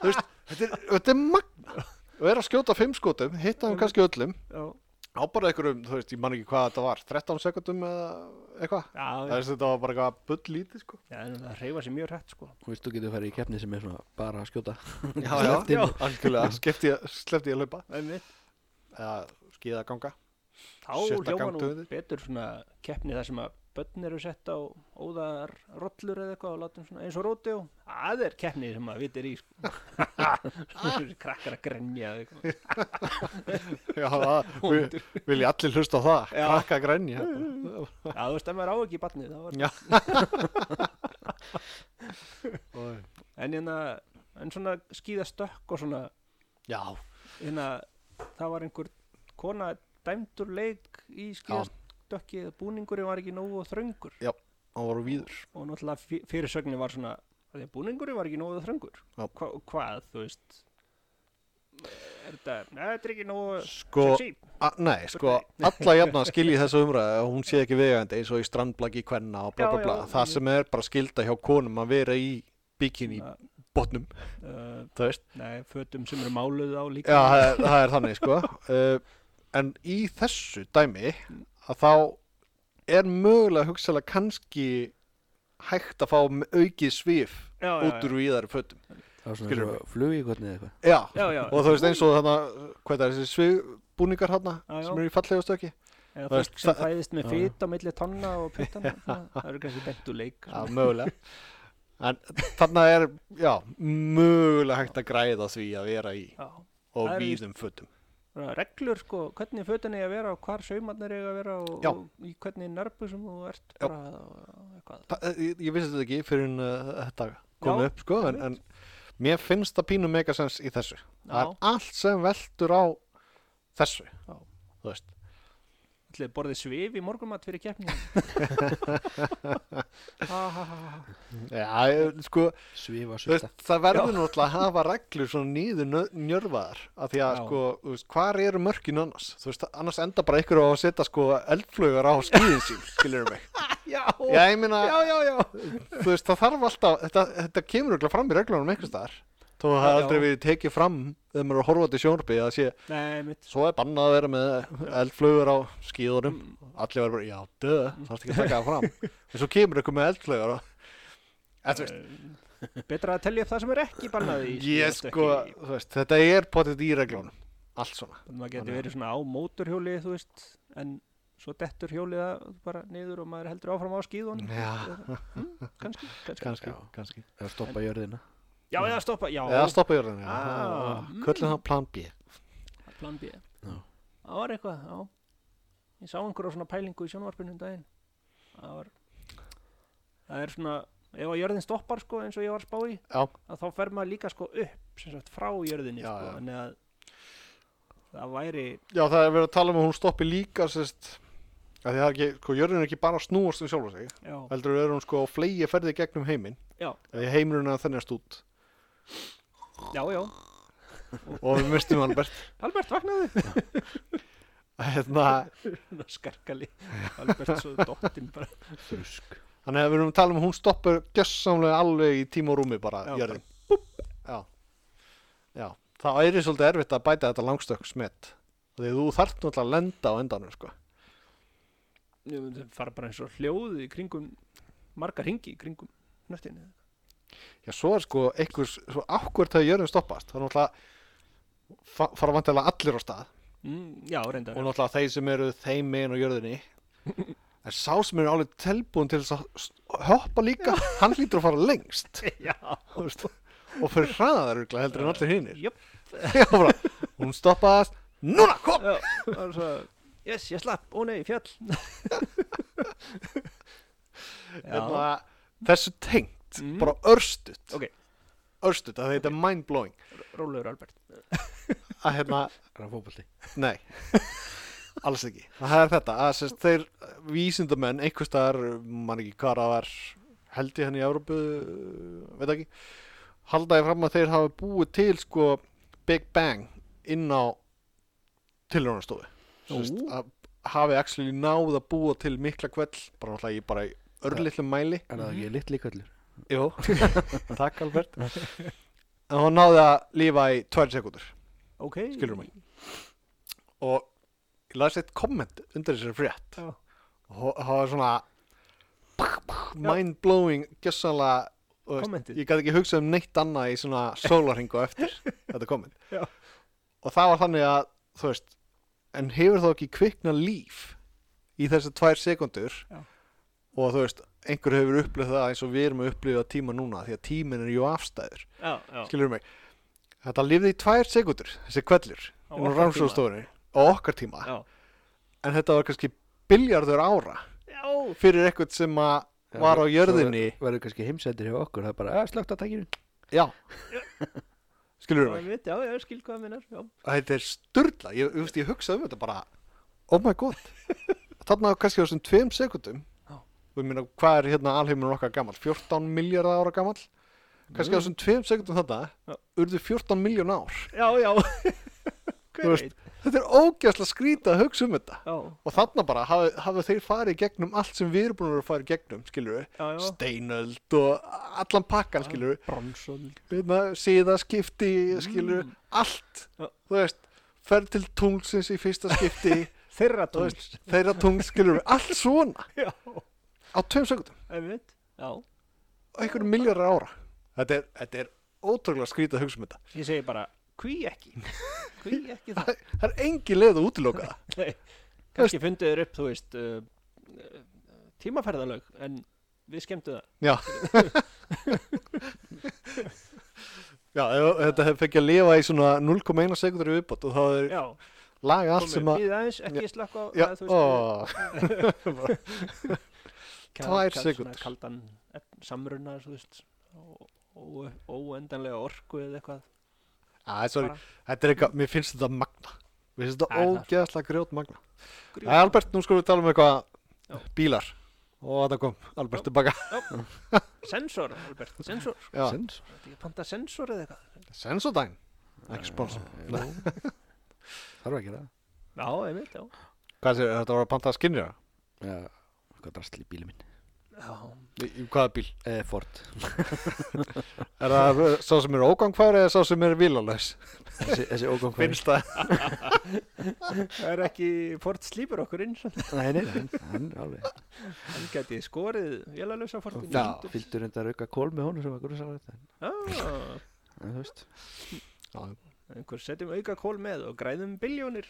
þú veist, þetta er, magna og er að skjóta fimm skotum, hitta þeim kannski öllum. Já, á bara einhverjum, þú veist, ég man ekki hvað þetta var 13 sekundum eða eitthvað? Já, það já, er þetta var bara eitthvað bull lítið sko. Já en það reyfa sér mjög hrætt sko. Þú veist, þú getur farið í keppni sem er svona bara að skjóta. Já, Sleppt inn. algjörlega, sleppti ég, sleppti ég að hlaupa. Einmitt. eða skíða ganga þá Sjötta hljóma nú gangdöðin. betur svona keppni þar sem að börn eru sett á óðar rollur eða eitthvað og látum svona eins og róti og það er keppni sem að vitir í sko. krakkar að grenja eða eitthvað. Já, það, vil, vil ég allir hlusta á það. Já. krakka grænja já þú veist ef maður á ekki barnið þá var Já. en hérna en svona skýða stökk og svona já, hérna það var einhver kona dæmdur leik í skýðastökki eða búningurinn var ekki nógu þröngur. Hann var úr víður. Og náttúrulega fyr- fyrirsögnin var svona að því að búningurinn var ekki nógu þröngur. Já. Hva, hvað, þú veist er þetta, neða, þetta er ekki nógu sko, nei, sko alla jafna skilji þessu umræðu hún sé ekki vegandi eins og í strandblaki kvenna og bla Já, bla bla. já, það ég- sem er bara skilda hjá konum að vera í bikini Svona, botnum, uh, það veist. nei, fötum sem eru máluð á líka. Já, það er, það er þannig sko. Uh, en í þessu dæmi að þá er mögulega hugsalega kannski hægt að fá aukið svif já, já, út úr víðari fötum. Það var svona flugíkotni eða eitthvað. Já, já, já, og þú veist eins og þarna hvað er þessi svifbúningar já. sem eru í fallegu stöki? Eða fólk sem það- fæðist með fit á milli tonna og puttana það eru kannski bentu leik Já, mögulega. En þarna er, já, mögulega hægt að græða því að vera í Já. og er víðum fötum reglur sko, hvernig fötin er að vera og hvar saumarnir er að vera og, og í hvernig nörbu sem þú ert bara Þa, ég, ég vissi þetta ekki fyrir en uh, þetta kom upp, sko en, en mér finnst það pínu megasens í þessu. Það Já, er allt sem veltur á þessu. Þú veist ætlaði borðið svif í morgumat fyrir keppni ha, ha, ha, ha. Já, sko, Svifa þú veist, það verður náttúrulega að hafa reglur svona nýður njörfaðar af því að, Já. sko, þú veist, hvar eru mörkin annars? Þú veist, annars enda bara ykkur á að setja, sko, eldflugar á skíðin sín, skilur mig já, Já, ég meina, já, já, já. þú veist, það þarf alltaf, þetta, þetta kemur örugglega fram í reglunum einhvers staðar. Þó að það aldrei verið tekið fram þegar maður er að horfa til sjónarbi að sé, Nei, svo er bannað að vera með eldflugur á skíðunum. Mm. Allir verður bara, já, döð, það er ekki að taka það fram. En svo kemur ykkur með en þú veist, Eh, Betra að telja upp það sem er ekki bannað í ég sko, veist, þetta er potið í reglunum. Allt svona. Maður að- verið svona á móturhjóli þú veist, en svo dettur hjólið það bara niður og maður heldur áfram á skíðunum mm, kannski, kannski. kannski, Já. Eða stoppa Já, eða stoppa, jörðinu, já. Ah, Köllum það plan B. plan B Já. Það var eitthvað, já ég sá einhverja svona pælingu í sjónvarpinu um daginn það var það er svona, ef að jörðin stoppar sko eins og ég var að spá í Já. að þá fer maður líka sko upp sem sagt frá jörðinni Já, sko þannig að það væri Já, það er verið að tala um að hún stoppi líka sérst, að því það er ekki, sko, jörðin er ekki bara að snúast um sjálfa sig, já, heldur er hún sko á flegi ferði gegnum heiminn, já, eða heimurinn að þennast út já, já. Og við mistum Albert. Albert vaknaði hérna, skarkali. Albert svo dottinn bara. Þrusk. Þannig að við erum að tala um að hún stoppar gjössamlega alveg í tíma og rúmi bara Já, jörðin. já. já, það er svolítið erfitt að bæta þetta langstökk smett því þú þarft náttúrulega að lenda á endanum sko. Myndi fara bara eins og hljóð í kringum margar ringi í kringum nöttinu já, svo er sko einhvers, svo ákvörð þegar jörðin stoppast þá náttúrulega fa fara vantilega allir á stað. Mm, já, reyndar. Og náttúrulega þeir sem eru þeim megin á jörðinni. En sá sem eru alveg telbúin til þess að hoppa líka hann hlýtur að fara lengst. Já, veist, og fyrir hraðar heldur en allir hinnir jöp já, bara, hún stoppaðast núna, kom! Já, það var svo yes, ég slapp, ó nei, fjall. Já, hérna, tengt Mm. bara örstutt Ok. örstutt, að þetta er mind-blowing rólegur Albert að hérna, Er það fótbolti? nei alls ekki, það er þetta að sérst, þeir vísindamenn einhvers staðar, man ekki hvað það var held ég henni í Európu veit ekki, haldaði fram að þeir hafa búið til sko Big Bang inn á tilrjónastofu Ú. að hafi actually náð að búa til mikla kveld bara náttúrulega í bara í örlitlum mæli Er það ekki litli köllur? Jú, takk Albert En hún náði að lífa í tvær sekundur ok, Skilurðu mig? Og ég las eitt komment undir þessari frétt Já. Og það var svona Mind-blowing Gjössanlega. Ég gæti ekki hugsað um neitt annað í svona sólarhingu eftir þetta komment Já. Og það var þannig að Þú veist En hefur þá ekki kvikna líf Í þessi tvær sekundur Já. Og þú veist Einhver hefur upplifað það eins og við erum að upplifa tíma núna Því að tíminn er jú afstæður. Já, já, skilur mig? Þetta lifði í tvær sekundur þessi inn á okkar rannsóðstofunni á okkar tíma. Já, en þetta var kannski biljardur ára já, fyrir eitthvað sem að var á jörðinni. verður kannski heimsendir hjá okkur Það er bara, að slögt að tækinu. Já. Skilur mig? veit, já, já, skil hvað minnar já, þetta er sturla ég, ég, ég hugsaði um þetta bara oh my god. Þarna kannski á þessum tveim sekundum. Og ég meina hvað er hérna alheimur okkar gammal 14 miljardar ára gammal kannski á þessum tveim sekundum þetta urðu 14 miljón ár. Já, já. Veist, þetta er ógæslega skrítið að hugsa um þetta. Já, og þarna bara hafa, hafa þeir farið gegnum allt sem við erum búin að fara gegnum skilur já steinöld og allan pakkan skilur bronsöld við síðaskipti skilur Mm. allt. Já. þú veist, ferð til tunglsins í fyrsta skipti. Þeirra tungl skilur allt svona. Já, á tveim sekundum og einhverjum miljardar ára. Þetta er, þetta er ótrúlega skrítið að hugsa um þetta. Ég segi bara hví ekki? Hví ekki það? Það er engin leið að útiloka það. Kannski fundið þér upp, þú veist uh, uh, tímaferðalög en við skemmtu það. Já. Já, þetta hefði fengið að lifa í svona 0,1 sekundur í viðbót og þá er já, laga allt sem að ekki slökk á Já, að, þú ó, kal- tvær svona kaldan samruna óendanlega orku eða eitthvað. Æ, sorry, þetta er eitthvað, mér finnst þetta magna. Mér finnst þetta Það er það. ógeðslega grjót magna. Æ, Albert, nú skulum við tala um eitthvað Já. bílar. Og þetta kom, Albert tilbaka sensor, Albert, sensor. Þetta ekki panta sensor eða eitthvað? Sensodyne Ekki sponsor. Þarf að gera. Það Já, einmitt, já. Hvað sér, þetta var að panta skinnir Já, hvað drastl í bílum minn í, hvaða bíl? eh, Ford Er það sá sem er ógangfæri eða sá sem er vílalös? Þessi, þessi ógang Finnst það? það er ekki Ford slípur okkur inn. Nei, nei, hann, alveg Hann geti skorið vélalösa Ford Já. Fylgdur reyndar auka kól með honum sem var grunnsalegt en Já, veist Já, einhver setjum auka kól með og græðum biljónir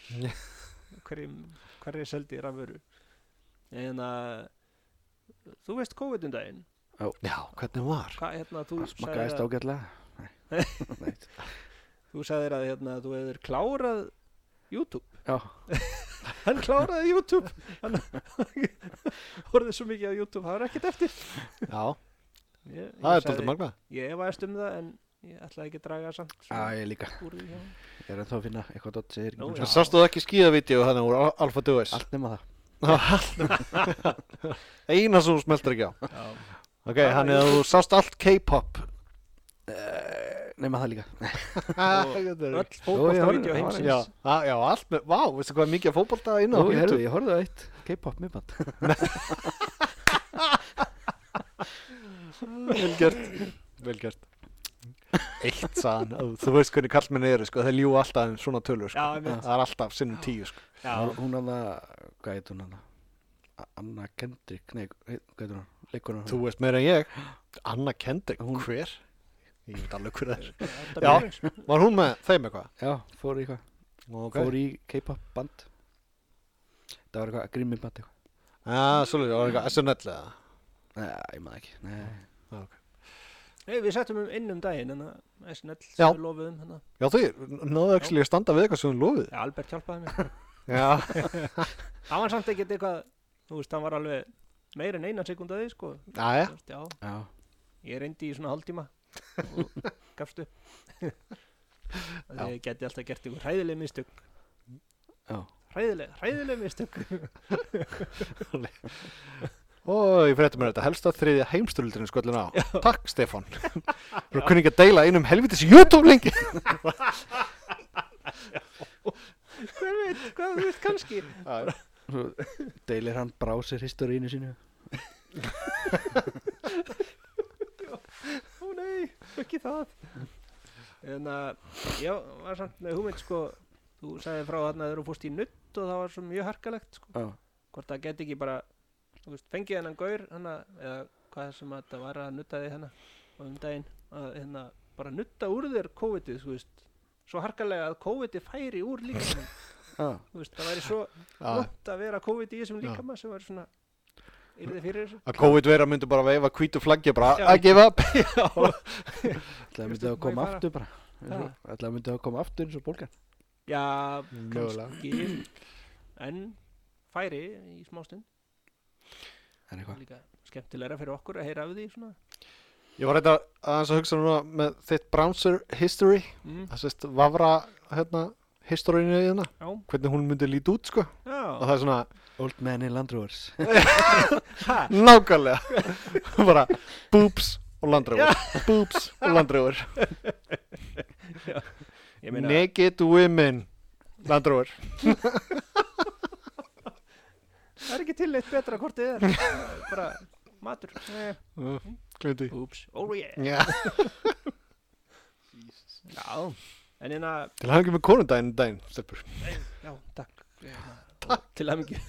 hverjum, hverju seldi rafuru en að þú veist COVID um daginn? Já. Hvernig var? hvað hérna þú Það að, ágætlega. Nei, Nei. þú sagðir að hérna þú hefur klárað YouTube. Já, hann kláraði YouTube. Hann horfði svo mikið á YouTube það var ekkert eftir. Já, ég, það er ég, daldið magna ég efaðist um það en ég ætlaði ekki að draga samt Já, svona ég líka. úr honum. Ég er ennþá að finna eitthvað dott segir Nú, ekki já. En sástu þú ekki skíðavídeó þannig úr Al- Alpha Duos? Allt nema það Eina sem þú smeltir ekki á. Já. Ok, hann er að þú sást allt K-pop. Uh, Nema það líka. Og Öll horfði- heimsins. Já, já, allt með, vá, veistu hvað er mikið að fótbolta inn á Jú, ég, horfði á eitt K-pop miðband. Vel gert. Vel gert. Eitt saðan, þú- veist hvernig kallmenni eru sko, þeir ljú alltaf um svona tölur sko. Það er alltaf sinnum tíu sko. Hún hann að, hvað heit hún hann Anna Kendrick, nei, hvað heit hún? Leikur þú veist meira en ég. Anna Kendrick, Hún- hver? Ég veit alveg hver það er. Já. Var hún með þeim eitthvað? Já, fór í hvað Okay. Fór í K-pop band. Það var eitthvað grími band eitthvað. Já, svolítið, það var eitthvað SNL eða? Nei, ég maður ekki. Nei, Já, ok. Nei, við settum um inn um daginn en að SNL Já. sem við lofuðum hérna. Já, þú náðu ekki að standa við eitthvað sem hún lofið. Já, Albert hjálpaði mér hann var samt ekkert eitthvað þú veist, hann var alveg meir en eina sekund að því sko. Já, já. Veist, já, já, ég reyndi í svona hálftíma og gafst upp Já. ég geti alltaf gert ykkur hræðileg mistök. Já. Hræðileg, hræðileg mistök. Og ég fréttum mér þetta helsta þriðja heimstöldurinn skollin á. Takk Stefán. Þú kunni ekki að deila einum helvitis YouTube lengi hver veit, hvað þú veit kannski? Svo deilir hann brásir historínu sínu. Ó nei, ekki það. En að ég var samt með hugmynd sko þú sagði frá þarna þegar þú fórst í nutt og það var svo mjög harkalegt sko. Já, hvort það geti ekki bara þú veist, fengið hennan gaur hana, eða hvað sem að þetta var að nutta þig hana og um daginn að hérna, bara nutta úr þér COVID-ið þú veist, svo harkalega að COVID-ið færi úr líka já, þú veist, það væri svo vont að vera COVID í þessum Já. líkama sem var svona yrði fyrir þessu. Að COVID-vera myndi bara veifa hvítu flaggi bara give up. Ætlaði myndi að koma aftur bara. Ætlaði myndi að koma aftur eins og bólgan. Já, kannski. En færi í smástund En eitthvað? Líka skemmtilegra fyrir okkur að heyra af því svona Ég var aðeins að hugsa núna með þitt browser history mm. Það sést vafra hérna historinu í hérna já, Hvernig hún myndi líti út sko. Og já, það er svona Old man in Land Rovers. Ha, nákvæmlega. Bara boobs og landröfur Boobs og ég meina Naked women Landröfur það er ekki til eitt betra hvort þið er. Bara matur. Eh, Glendi oops, oh yeah. Já. Já, en hérna Til hann ekki með konundaginn daginn stelpur. Já, takk. Takk til hann ekki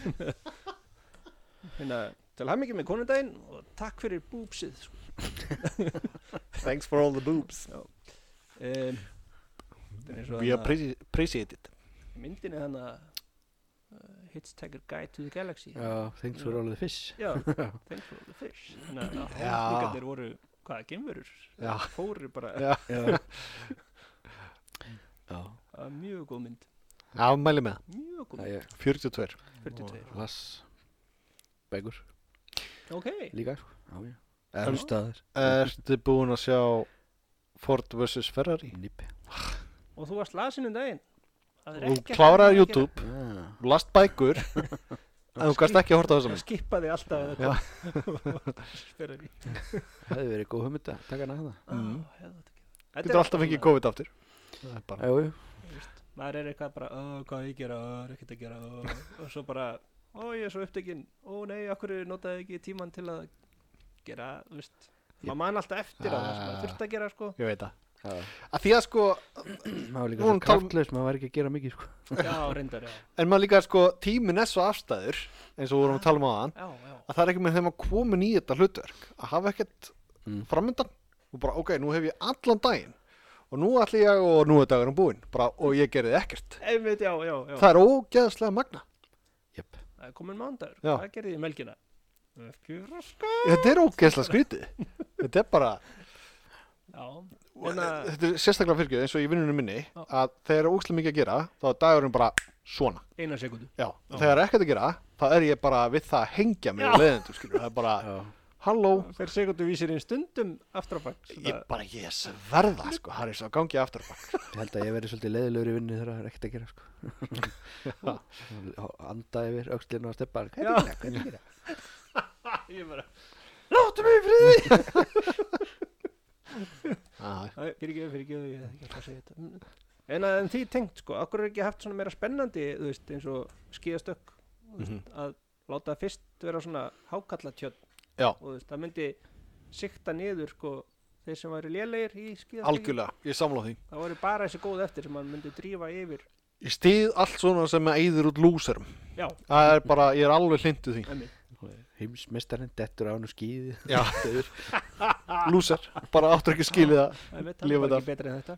hérna, til hann ekki með konundaginn og takk fyrir búpsið sko. Thanks for all the boobs um, er We appreciate it. Myndinni þannig uh, Hitchhiker Guide to the Galaxy. Já, thanks for all the fish. Já, thanks for the fish. Þannig að Já. hóflugarnir voru hvaða, gemverur fóru bara, Já. Já. Já, það var mjög góð mynd. Já, mæli með. Mjög góð mynd, ég 42 42 las Begur ok, líka. Sko. Ertu búin að sjá Ford vs Ferrari? Nýpi og þú varst lasin um daginn Þú kláraði að YouTube. Þú last bækur. En þú gast ekki að horta þessum skipaði alltaf að í. Hefði verið góð hugmynd að taka hana hana Mm. þetta Getur alltaf fengið COVID aftur. Það er er eitthvað bara, "Ó, hvað ég að gera, Ó, er ekkert að gera? Ó, og svo bara, ó ég er svo upptekinn ó nei, akkur notaði ekki tíman til að gera, þú veist. Maður man alltaf eftir á það Ah. þurfti að gera sko. Ég veit það Að því að sko Maður var líka svo kraftlaus Maður var ekki að gera mikið sko. Já, reyndar, já, En maður líka sko Tíminn er svo afstæður eins og við vorum að tala um aðan já, já. að það er ekki með þeim að komin í þetta hlutverk að hafa ekkert Mm. framöndan og bara ok, nú hef ég allan daginn og nú ætla ég og nú er dagurum búinn bara, og ég gerði ekkert. Einmitt, já, já, já. Það er ógeðslega magna er komin mándagur, hvað gerði ég um ekki raska þetta er ógeðslega skrítið. Þetta er bara Já, þetta er sérstaklega fyrirgjöð eins og í vinnunum minni Já. að þegar er óslega mikið að gera þá er dagurinn bara svona eina sekundu. Já, Já. þegar er ekkert að gera þá er ég bara við það að hengja mig Já. á leiðendur skilur, það er bara, Já, halló Fer sekundu vísir inn stundum aftur á bak. ég bara, ég verða sko, það er svo að gangi aftur á bak ég held að ég verði svolítið leiðilegur í vinnu þegar það er ekkert að gera sko. Anda yfir öxlinu og steppa Hvað Já. er það? Hvað er það? Ég bara, Láttu mig í friði fyrir ekki, fyrir ekki, ég hef ekki að segja þetta. Mm. En að en því tengt, sko, okkur er ekki haft svona meira spennandi, veist, eins og skíðastökk, veist, Mhm. að láta fyrst vera svona hákallatjöld Já. og veist, það myndi sikta niður, sko, þeir sem væri lélegir í því Það voru bara þessi góð eftir sem hann myndi drífa yfir. ég stið allt svona sem eyður út lúserum Já, það er bara, ég er alveg hlindu því emmi. Heimsmeistarinn dettur á hann og skýði Já. lúser, bara áttur ekki skilið það Það veit, hann Lifa er þetta. ekki betri en þetta.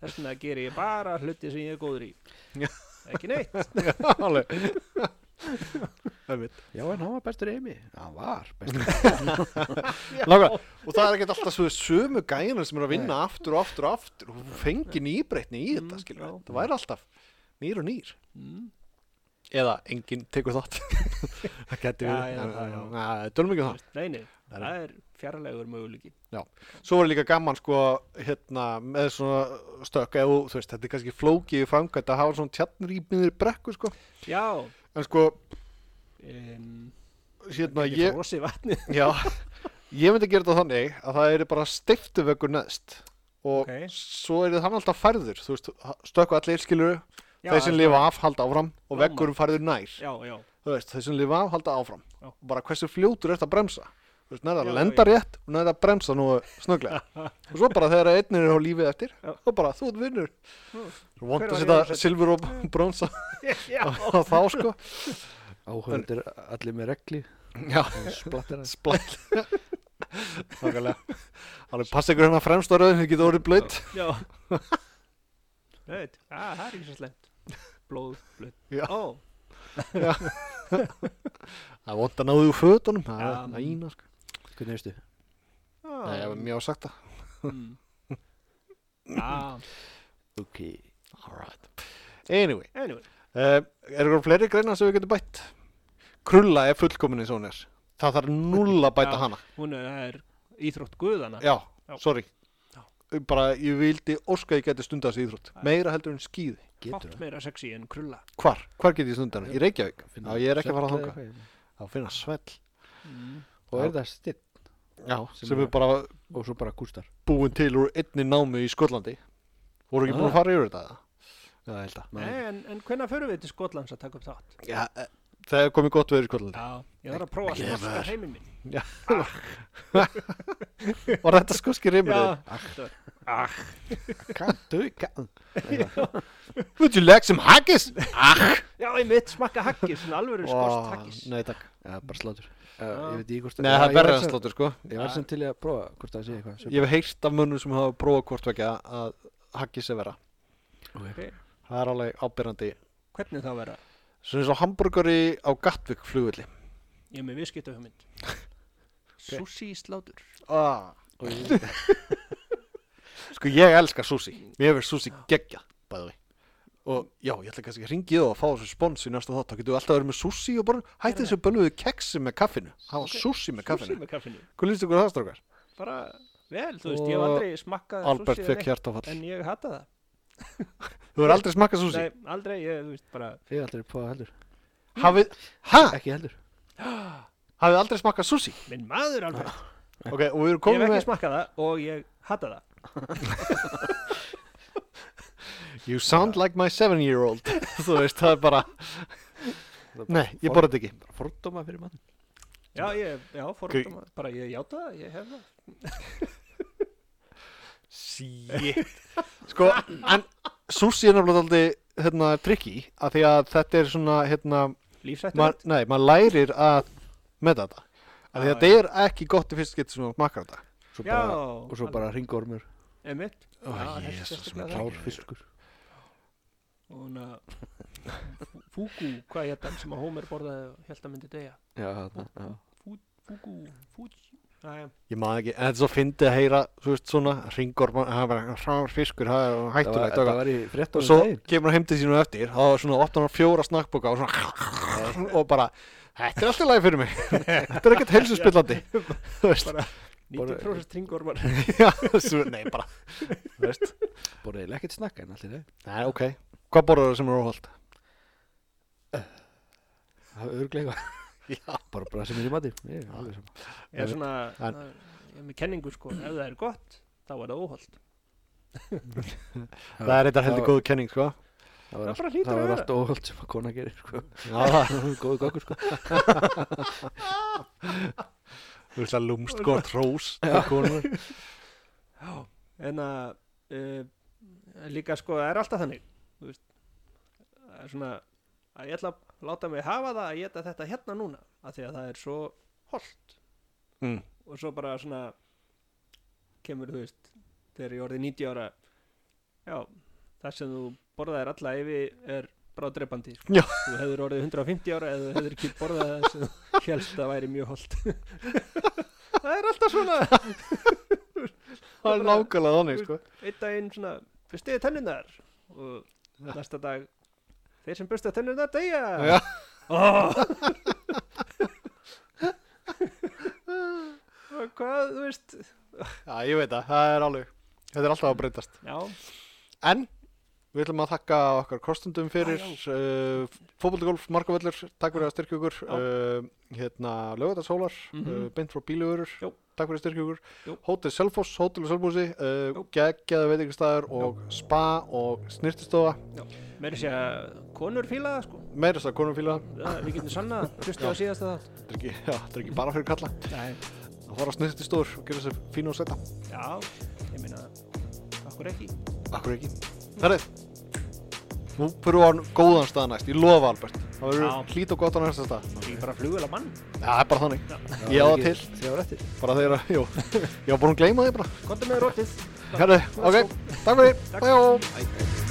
Þess vegna gerir ég bara hluti sem ég er góður í. Já. Ekki neitt. Já, en hann var bestur í heimi Hann var bestur Nákvæmlega. og það er ekkert alltaf svo sömu gæðina sem er að vinna aftur og aftur og aftur og fengi nýbreytni í þetta Mm, það væri alltaf nýr og nýr Mm. Eða enginn tekur þátt. Það Já, já, já. en- Nei, tölum ekki um það. Nei, nei, Það er fjarlægur möguleiki. svo var líka gaman sko hérna með svona stökk eða þú veist þetta er kannski flókið framkvæmt að hafa svona tjarnir í miður brekku sko. Já, en sko um, hérna ég... já. Ég myndi gera þetta þannig að það er bara stiftuveggur neðst. Og Ok. svo er það alltaf færður þú veist stökku allir skilur Já, þeir sem er lifa af halda áfram og Lágmark. veggurum færður nær. Já, já, þú veist þeir sem lifa af halda áfram. Já. og bara hversu fljótur ert að bremsa? Þú veist Já, að já, lenda rétt og nærða að bremsa nú snögglega. Og svo bara þegar einnir er á lífið eftir Já. og bara þú ert vinnur. Vond Hver að setja silfur og brónsa já. á þá sko. Áhörður allir með regli. Já. Splattir splæll Nákvæmlega Alveg passa ykkur hérna fremst á rauðin þið getur orðið blöyt Já. Veit, ah, það er ekki svo slemt. Blóð, blöð. Já. Ó, Það er vond að náðu úr fötunum Það er næna sko Hvernig veistu? Nei, ég hef mjög sagt það Mm. Ok Alright Anyway anyway. uh, Er ykkur fleiri greina sem við getum bætt? Krulla er fullkomin eins og hún er Það þarf null að bæta Já. hana Hún er, það er íþrótt guðana. Já, Já. sorry Já. Bara, ég vildi óska að ég geti stundað þessi íþrótt. Meira heldur en skíði Getur Fátt meira sexy en krulla. Hvar? Hvar get ég stundað hana? Í Reykjavík? Já, ég er ekki að fara að þanga? Þá finna svell Mm. Og er það stitt Já, Sem sem er- bara og svo bara kústar búin til úr einni námu í Skotlandi voru ekki búin að Ah. fara yfir þetta eða? Já, ég held að Nei, en, en hvenær förum við til Skotlands að taka upp þátt? Já, eh, það er komið gott veður í Skotlandi Já, ég þarf að prófa Never. skoska heiminn minn. Var þetta skoski rimur Já, það Kantu kann Would you like some haggis? Já, ég mitt smakka haggis, svona alvöru skost Ó, haggis. Nei, takk Já, bara slátur Já. uh, Ég veit ekki hvort Nei, Já, það er var að sláttur, sko Ég var sem til að prófa hvort það sé eitthvað Ég hef heyrt af mönnum sem hafa prófað hvort vekja að haggis er vera Ok. Það er alveg ábyrrandi Hvernig það vera? Svona eins og hamburgari á Gatwick flugulli Ég er með viðskipta hugmynd. Sushi slátur. ah. Sko, ég elska sushi Mér hefur sushi geggjað, bæði við Og já, ég ætla kannski að ringi þá og fá þessu spons í næsta þátt, þá getum við alltaf verið með sushi og bara hætti þessu bölluðu keksi með kaffinu hafa Ok. sushi með kaffinu með kaffinu. Hvað líst ykkur það strókar? Bara, vel, þú veist, ég hef aldrei smakkað Albert sushi hjartafall En ég hata það. Þú hefur aldrei smakkað sushi? Nei, aldrei, ég, þú veist, bara, Ég hef aldrei prófað heldur Hafið, hæ? Ekki heldur Hafið aldrei smakkað sushi? minn maður alveg. Ok, og við erum Ég hef komið ekki með smakkað það og ég hata það. You sound like my seven year old Þú veist, það er bara Nei, ég borða þetta ekki. Fordóma fyrir mann. Já, ég, já, fordóma, bara ég játa það, ég hef það. Shit. Sko, en sushi er náttúrulega aldrei hérna, tricky að því að þetta er svona hérna, Lífsættur. ma nei, maður lærir að með þetta. Að því að þetta er ekki gott í fyrst getur sem maður smakkar þetta svo Já, bara, Og svo bara ringormur Emitt. Ó, Já, þessi Jesús, sérstaklega maður það. Klár fiskur Og hún að Fugu, hvað hétt hann sem að Homer borðaði og held að myndi það, Fuji, Jæja. Ég maður ekki, en þetta er svo fyndið að heyra Þú veist svona, ringor, það er bara hráður fiskur Það er Það var, hættulegt það og var svo kemur hann heim til sínu á eftir þá er svona opnar hann fjóra snakkboka og svona og bara, þetta er alltaf lagi fyrir mig. Þetta er ekkert heilsuspillandi. Þú veist, 90% stringormar nei bara þú veist, Búið eiginlega ekkert snakka en allir nei ok. Hvað borður það sem er óholt? Það er örglega. Bara bara sem er í mati. Ég er svona, En- ég er með kenningu sko. Ef það er gott, þá er það óholt. Það er eitthvað heldur góð kenning sko. Það var allt- það að var allt óholt sem að kona gerir sko. já, það, Góðu gokkur sko þú veist að lúmskort rós til konur Já En að uh, Líka sko, það er alltaf þannig Þú veist Það er svona að ég ætla að láta mig hafa það að geta þetta hérna núna af því að það er svo holt mm. og svo bara svona kemur þú veist þegar ég orðið 90 ára já, það sem þú borðaðir alla yfir er bráðdreipandi sko. Þú hefur orðið 150 ára eða þú hefur ekki borðað það sem þú helst að væri mjög holt það er alltaf svona. Það er nákvæmlega þannig sko. einn daginn svona fyrstiði tennunar og næsta dag þeir sem byrstu tennunar deyja. Já. oh. og hvað, þú veist? Já, ég veit það, það er alveg þetta er alltaf að breytast. Já, En við ætlum að þakka okkar kostundum fyrir uh, fótbollgolf, markavöllur, takk fyrir að styrkja ykkur Já. uh, hérna lögatarsólar, Mhm. uh, beint frá bílugurur Jú. takk fyrir að styrkja ykkur. Jú. Hótel Selfoss, Hótel Selfossi uh, geggjaða veitingastæður og spa og snirtistofa meiri sé að konur fíla það sko. Meira þess að konum fíla Já, við getum sanna hlustu á síðasta það það er ekki, já, það er ekki bara fyrir kalla Nei. að fara á snirtistofur og gera sér fínu og setta já, ég meina okkur ekki. Akkur ekki Herrið Nú fyrir við á góðan stað næst, ég lofa Albert. Það verður Já. hlít og gott á næsta stað. Ekki bara flugvel að mann. Já, það er bara þannig. Ég á það til. Þrjá réttir Bara þegar, að- jú. Ég var búin að gleyma því bara. Kontum með rótið Herrið, ok, takk fyrir. Takk. Æ, æ.